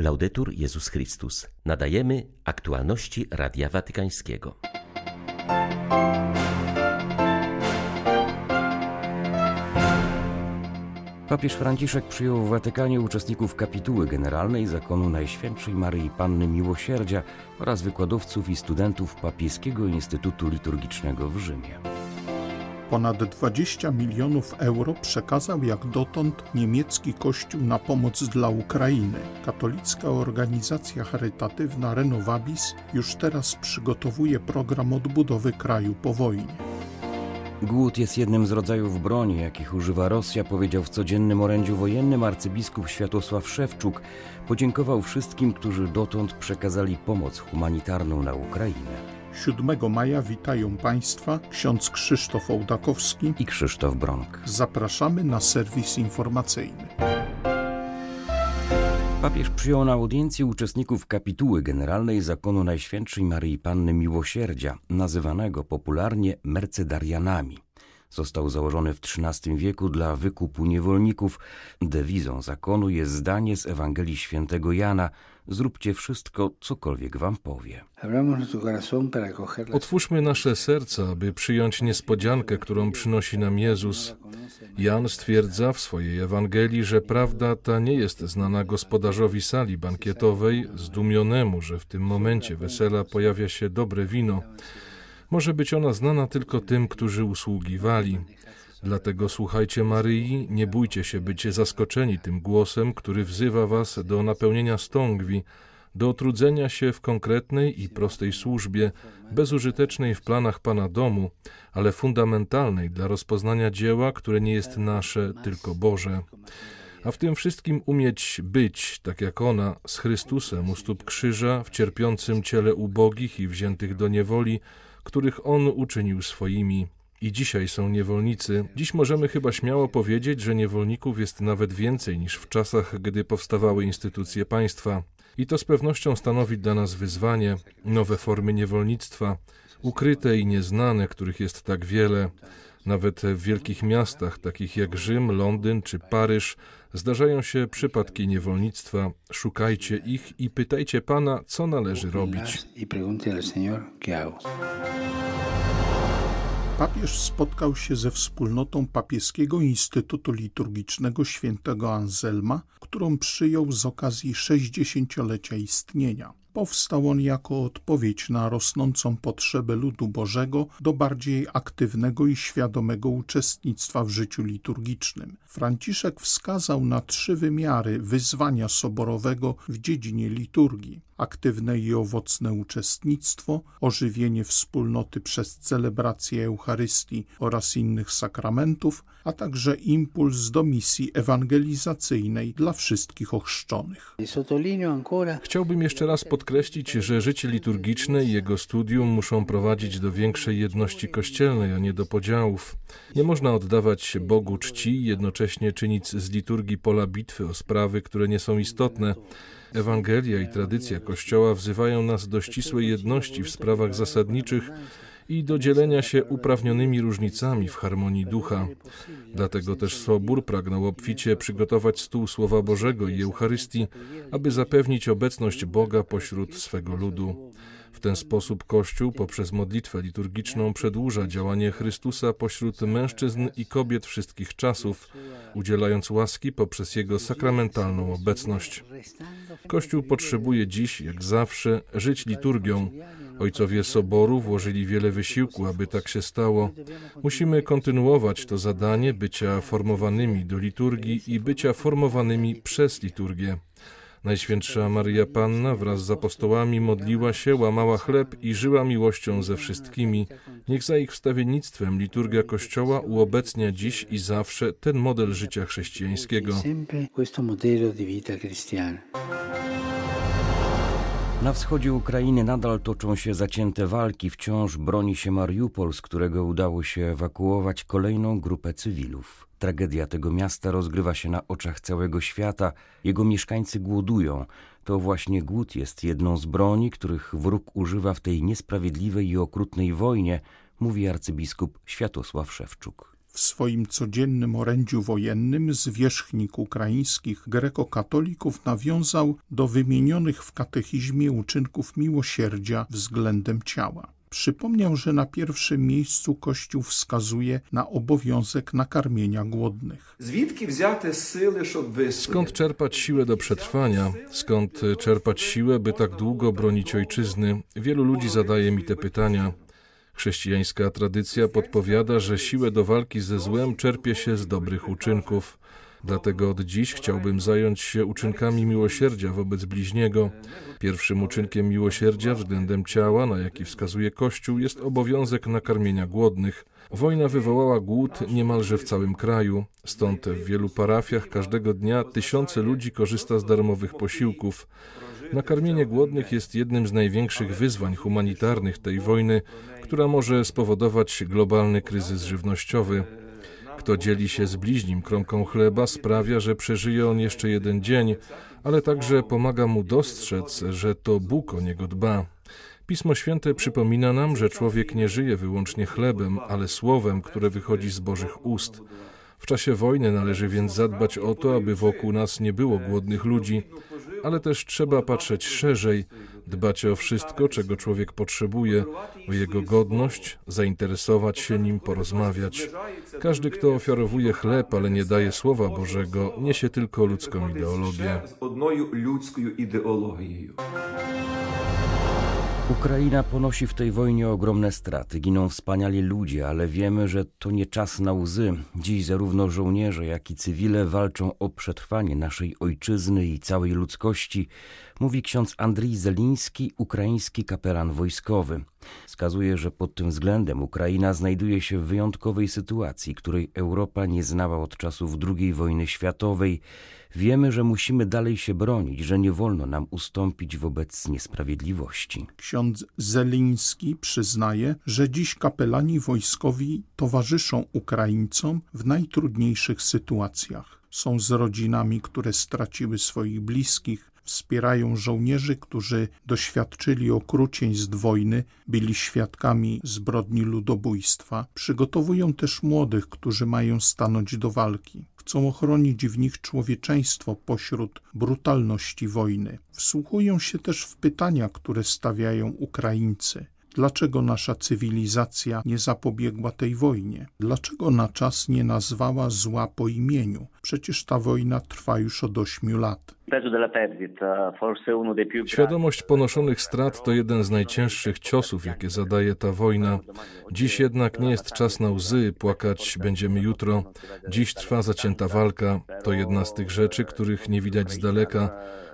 Laudetur Jezus Chrystus. Nadajemy aktualności Radia Watykańskiego. Papież Franciszek przyjął w Watykanie uczestników kapituły generalnej zakonu Najświętszej Maryi Panny Miłosierdzia oraz wykładowców i studentów Papieskiego Instytutu Liturgicznego w Rzymie. Ponad 20 milionów euro przekazał jak dotąd niemiecki Kościół na pomoc dla Ukrainy. Katolicka organizacja charytatywna Renovabis już teraz przygotowuje program odbudowy kraju po wojnie. Głód jest jednym z rodzajów broni, jakich używa Rosja, powiedział w codziennym orędziu wojennym arcybiskup Światosław Szewczuk. Podziękował wszystkim, którzy dotąd przekazali pomoc humanitarną na Ukrainę. 7 maja witają Państwa ksiądz Krzysztof Ołdakowski i Krzysztof Bronk. Zapraszamy na serwis informacyjny. Papież przyjął na audiencji uczestników kapituły generalnej zakonu Najświętszej Maryi Panny Miłosierdzia, nazywanego popularnie Mercedarianami. Został założony w XIII wieku dla wykupu niewolników. Dewizą zakonu jest zdanie z Ewangelii Świętego Jana: Zróbcie wszystko, cokolwiek wam powie. Otwórzmy nasze serca, aby przyjąć niespodziankę, którą przynosi nam Jezus. Jan stwierdza w swojej Ewangelii, że prawda ta nie jest znana gospodarzowi sali bankietowej, zdumionemu, że w tym momencie wesela pojawia się dobre wino. Może być ona znana tylko tym, którzy usługiwali. Dlatego słuchajcie Maryi, nie bójcie się być zaskoczeni tym głosem, który wzywa was do napełnienia stągwi, do otrudzenia się w konkretnej i prostej służbie, bezużytecznej w planach Pana domu, ale fundamentalnej dla rozpoznania dzieła, które nie jest nasze, tylko Boże. A w tym wszystkim umieć być, tak jak ona, z Chrystusem u stóp krzyża, w cierpiącym ciele ubogich i wziętych do niewoli, których On uczynił swoimi. I dzisiaj są niewolnicy. Dziś możemy chyba śmiało powiedzieć, że niewolników jest nawet więcej niż w czasach, gdy powstawały instytucje państwa. I to z pewnością stanowi dla nas wyzwanie, nowe formy niewolnictwa, ukryte i nieznane, których jest tak wiele. Nawet w wielkich miastach, takich jak Rzym, Londyn czy Paryż, zdarzają się przypadki niewolnictwa. Szukajcie ich i pytajcie Pana, co należy robić. Papież spotkał się ze wspólnotą Papieskiego Instytutu Liturgicznego Świętego Anselma, którą przyjął z okazji 60-lecia istnienia. Powstał on jako odpowiedź na rosnącą potrzebę ludu Bożego do bardziej aktywnego i świadomego uczestnictwa w życiu liturgicznym. Franciszek wskazał na trzy wymiary wyzwania soborowego w dziedzinie liturgii: aktywne i owocne uczestnictwo, ożywienie wspólnoty przez celebrację Eucharystii oraz innych sakramentów, a także impuls do misji ewangelizacyjnej dla wszystkich ochrzczonych. Chciałbym jeszcze raz podkreślić, że życie liturgiczne i jego studium muszą prowadzić do większej jedności kościelnej, a nie do podziałów. Nie można oddawać Bogu czci i jednocześnie czynić z liturgii pola bitwy o sprawy, które nie są istotne. Ewangelia i tradycja Kościoła wzywają nas do ścisłej jedności w sprawach zasadniczych i do dzielenia się uprawnionymi różnicami w harmonii ducha. Dlatego też Sobór pragnął obficie przygotować stół Słowa Bożego i Eucharystii, aby zapewnić obecność Boga pośród swego ludu. W ten sposób Kościół poprzez modlitwę liturgiczną przedłuża działanie Chrystusa pośród mężczyzn i kobiet wszystkich czasów, udzielając łaski poprzez Jego sakramentalną obecność. Kościół potrzebuje dziś, jak zawsze, żyć liturgią. Ojcowie Soboru włożyli wiele wysiłku, aby tak się stało. Musimy kontynuować to zadanie bycia formowanymi do liturgii i bycia formowanymi przez liturgię. Najświętsza Maria Panna wraz z apostołami modliła się, łamała chleb i żyła miłością ze wszystkimi. Niech za ich wstawiennictwem liturgia Kościoła uobecnia dziś i zawsze ten model życia chrześcijańskiego. Na wschodzie Ukrainy nadal toczą się zacięte walki. Wciąż broni się Mariupol, z którego udało się ewakuować kolejną grupę cywilów. Tragedia tego miasta rozgrywa się na oczach całego świata. Jego mieszkańcy głodują. To właśnie głód jest jedną z broni, których wróg używa w tej niesprawiedliwej i okrutnej wojnie, mówi arcybiskup Światosław Szewczuk. W swoim codziennym orędziu wojennym zwierzchnik ukraińskich grekokatolików nawiązał do wymienionych w katechizmie uczynków miłosierdzia względem ciała. Przypomniał, że na pierwszym miejscu Kościół wskazuje na obowiązek nakarmienia głodnych. Skąd czerpać siłę do przetrwania? Skąd czerpać siłę, by tak długo bronić ojczyzny? Wielu ludzi zadaje mi te pytania. Chrześcijańska tradycja podpowiada, że siłę do walki ze złem czerpie się z dobrych uczynków. Dlatego od dziś chciałbym zająć się uczynkami miłosierdzia wobec bliźniego. Pierwszym uczynkiem miłosierdzia względem ciała, na jaki wskazuje Kościół, jest obowiązek nakarmienia głodnych. Wojna wywołała głód niemalże w całym kraju, stąd w wielu parafiach każdego dnia tysiące ludzi korzysta z darmowych posiłków. Nakarmienie głodnych jest jednym z największych wyzwań humanitarnych tej wojny, która może spowodować globalny kryzys żywnościowy. Kto dzieli się z bliźnim kromką chleba, sprawia, że przeżyje on jeszcze jeden dzień, ale także pomaga mu dostrzec, że to Bóg o niego dba. Pismo Święte przypomina nam, że człowiek nie żyje wyłącznie chlebem, ale słowem, które wychodzi z Bożych ust. W czasie wojny należy więc zadbać o to, aby wokół nas nie było głodnych ludzi, ale też trzeba patrzeć szerzej, dbać o wszystko, czego człowiek potrzebuje, o jego godność, zainteresować się nim, porozmawiać. Każdy, kto ofiarowuje chleb, ale nie daje Słowa Bożego, niesie tylko ludzką ideologię. Ukraina ponosi w tej wojnie ogromne straty. Giną wspaniali ludzie, ale wiemy, że to nie czas na łzy. Dziś zarówno żołnierze, jak i cywile walczą o przetrwanie naszej ojczyzny i całej ludzkości, mówi ksiądz Andrii Zeliński, ukraiński kapelan wojskowy. Wskazuje, że pod tym względem Ukraina znajduje się w wyjątkowej sytuacji, której Europa nie znała od czasów II wojny światowej. Wiemy, że musimy dalej się bronić, że nie wolno nam ustąpić wobec niesprawiedliwości. Ksiądz Zeliński przyznaje, że dziś kapelani wojskowi towarzyszą Ukraińcom w najtrudniejszych sytuacjach. Są z rodzinami, które straciły swoich bliskich, wspierają żołnierzy, którzy doświadczyli okrucieństw wojny, byli świadkami zbrodni ludobójstwa. Przygotowują też młodych, którzy mają stanąć do walki. Chcą ochronić w nich człowieczeństwo pośród brutalności wojny. Wsłuchują się też w pytania, które stawiają Ukraińcy. Dlaczego nasza cywilizacja nie zapobiegła tej wojnie? Dlaczego na czas nie nazwała zła po imieniu? Przecież ta wojna trwa już od ośmiu lat. Świadomość ponoszonych strat to jeden z najcięższych ciosów, jakie zadaje ta wojna. Dziś jednak nie jest czas na łzy, płakać będziemy jutro. Dziś trwa zacięta walka. To jedna z tych rzeczy, których nie widać z daleka.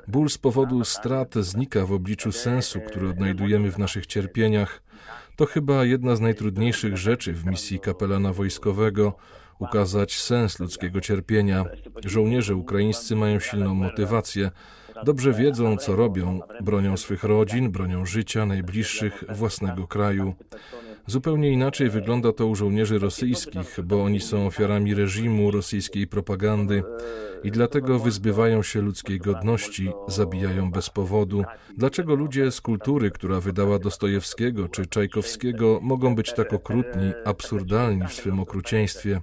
Ból z powodu strat znika w obliczu sensu, który odnajdujemy w naszych cierpieniach. To chyba jedna z najtrudniejszych rzeczy w misji kapelana wojskowego ukazać sens ludzkiego cierpienia. Żołnierze ukraińscy mają silną motywację. Dobrze wiedzą, co robią. Bronią swych rodzin, bronią życia najbliższych, własnego kraju. Zupełnie inaczej wygląda to u żołnierzy rosyjskich, bo oni są ofiarami reżimu, rosyjskiej propagandy i dlatego wyzbywają się ludzkiej godności, zabijają bez powodu. Dlaczego ludzie z kultury, która wydała Dostojewskiego czy Czajkowskiego, mogą być tak okrutni, absurdalni w swym okrucieństwie?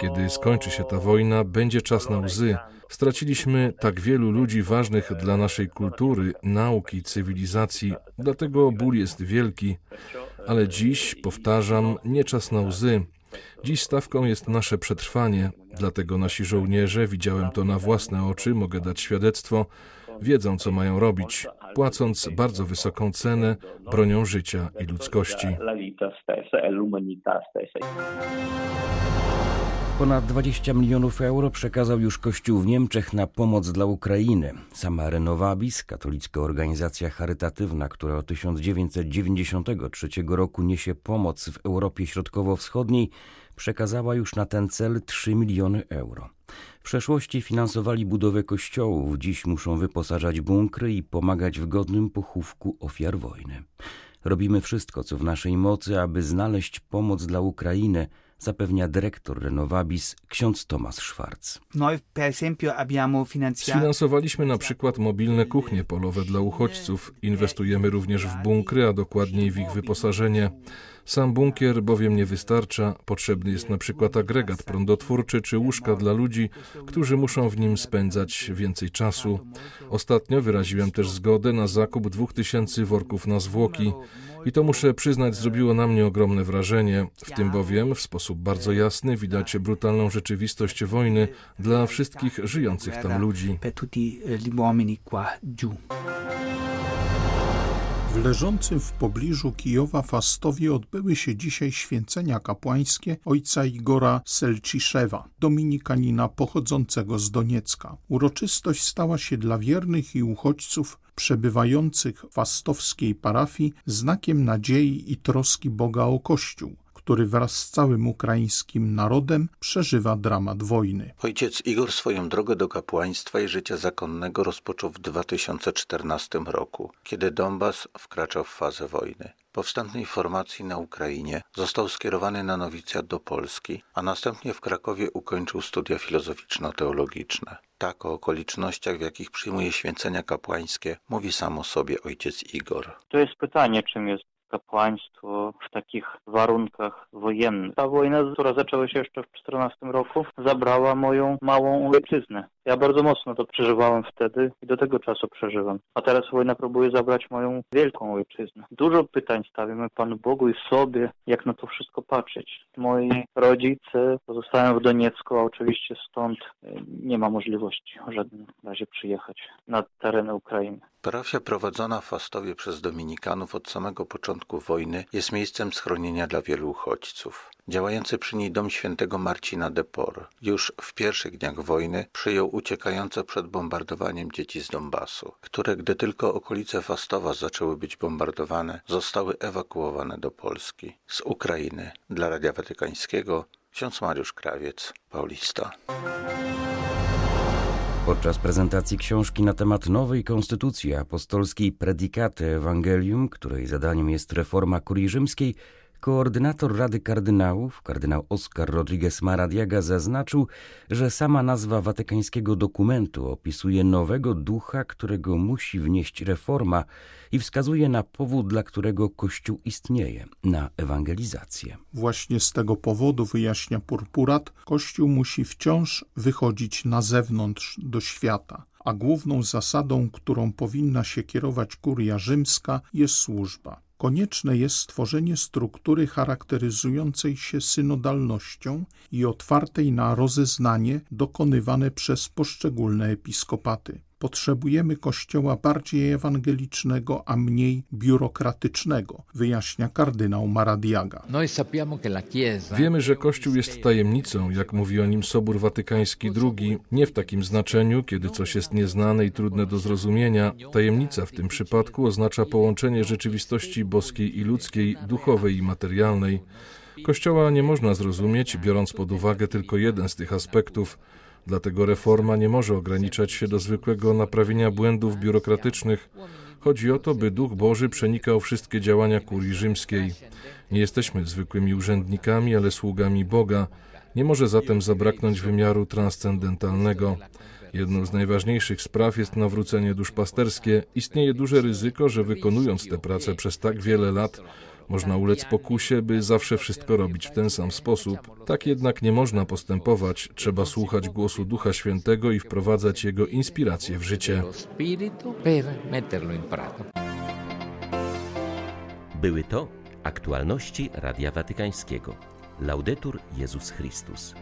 Kiedy skończy się ta wojna, będzie czas na łzy. Straciliśmy tak wielu ludzi ważnych dla naszej kultury, nauki, cywilizacji, dlatego ból jest wielki. Ale dziś, powtarzam, nie czas na łzy. Dziś stawką jest nasze przetrwanie, dlatego nasi żołnierze, widziałem to na własne oczy, mogę dać świadectwo, wiedzą, co mają robić, płacąc bardzo wysoką cenę, bronią życia i ludzkości. Ponad 20 milionów euro przekazał już Kościół w Niemczech na pomoc dla Ukrainy. Sama Renovabis, katolicka organizacja charytatywna, która od 1993 roku niesie pomoc w Europie Środkowo-Wschodniej, przekazała już na ten cel 3 miliony euro. W przeszłości finansowali budowę kościołów, dziś muszą wyposażać bunkry i pomagać w godnym pochówku ofiar wojny. Robimy wszystko, co w naszej mocy, aby znaleźć pomoc dla Ukrainy – zapewnia dyrektor Renovabis ksiądz Tomasz Szwarc. Sfinansowaliśmy na przykład mobilne kuchnie polowe dla uchodźców. Inwestujemy również w bunkry, a dokładniej w ich wyposażenie. Sam bunkier bowiem nie wystarcza, potrzebny jest na przykład agregat prądotwórczy czy łóżka dla ludzi, którzy muszą w nim spędzać więcej czasu. Ostatnio wyraziłem też zgodę na zakup 2000 worków na zwłoki. I to muszę przyznać, zrobiło na mnie ogromne wrażenie. W tym bowiem w sposób bardzo jasny widać brutalną rzeczywistość wojny dla wszystkich żyjących tam ludzi. W leżącym w pobliżu Kijowa Fastowie odbyły się dzisiaj święcenia kapłańskie ojca Igora Selciszewa, dominikanina pochodzącego z Doniecka. Uroczystość stała się dla wiernych i uchodźców przebywających w fastowskiej parafii znakiem nadziei i troski Boga o Kościół który wraz z całym ukraińskim narodem przeżywa dramat wojny. Ojciec Igor swoją drogę do kapłaństwa i życia zakonnego rozpoczął w 2014 roku, kiedy Donbas wkraczał w fazę wojny. Po wstępnej formacji na Ukrainie został skierowany na nowicjat do Polski, a następnie w Krakowie ukończył studia filozoficzno-teologiczne. Tak o okolicznościach, w jakich przyjmuje święcenia kapłańskie, mówi sam o sobie ojciec Igor. To jest pytanie, czym jest kapłaństwo w takich warunkach wojennych. Ta wojna, która zaczęła się jeszcze w 14 roku, zabrała moją małą ojczyznę. Ja bardzo mocno to przeżywałem wtedy i do tego czasu przeżywam. A teraz wojna próbuje zabrać moją wielką ojczyznę. Dużo pytań stawiamy Panu Bogu i sobie, jak na to wszystko patrzeć. Moi rodzice pozostają w Doniecku, a oczywiście stąd e, nie ma możliwości w żadnym razie przyjechać na tereny Ukrainy. Parafia prowadzona w Fastowie przez Dominikanów od samego początku wojny jest miejscem schronienia dla wielu uchodźców. Działający przy niej dom świętego Marcina de Por już w pierwszych dniach wojny przyjął uciekające przed bombardowaniem dzieci z Donbasu, które gdy tylko okolice Fastowa zaczęły być bombardowane, zostały ewakuowane do Polski. Z Ukrainy dla Radia Watykańskiego ksiądz Mariusz Krawiec, Paulista. Podczas prezentacji książki na temat nowej konstytucji apostolskiej Predicate Evangelium, której zadaniem jest reforma kurii rzymskiej, Koordynator Rady Kardynałów, kardynał Oscar Rodriguez Maradiaga, zaznaczył, że sama nazwa watykańskiego dokumentu opisuje nowego ducha, którego musi wnieść reforma i wskazuje na powód, dla którego Kościół istnieje na ewangelizację. Właśnie z tego powodu, wyjaśnia Purpurat, Kościół musi wciąż wychodzić na zewnątrz do świata a główną zasadą, którą powinna się kierować kuria rzymska, jest służba. Konieczne jest stworzenie struktury charakteryzującej się synodalnością i otwartej na rozeznanie dokonywane przez poszczególne episkopaty. Potrzebujemy kościoła bardziej ewangelicznego, a mniej biurokratycznego, wyjaśnia kardynał Maradiaga. Wiemy, że Kościół jest tajemnicą, jak mówi o nim Sobór Watykański II, nie w takim znaczeniu, kiedy coś jest nieznane i trudne do zrozumienia. Tajemnica w tym przypadku oznacza połączenie rzeczywistości boskiej i ludzkiej, duchowej i materialnej. Kościoła nie można zrozumieć, biorąc pod uwagę tylko jeden z tych aspektów. Dlatego reforma nie może ograniczać się do zwykłego naprawienia błędów biurokratycznych. Chodzi o to, by Duch Boży przenikał wszystkie działania kurii rzymskiej. Nie jesteśmy zwykłymi urzędnikami, ale sługami Boga. Nie może zatem zabraknąć wymiaru transcendentalnego. Jedną z najważniejszych spraw jest nawrócenie duszpasterskie. Istnieje duże ryzyko, że wykonując tę pracę przez tak wiele lat, można ulec pokusie, by zawsze wszystko robić w ten sam sposób. Tak jednak nie można postępować. Trzeba słuchać głosu Ducha Świętego i wprowadzać jego inspiracje w życie. Były to aktualności Radia Watykańskiego. Laudetur Jezus Chrystus.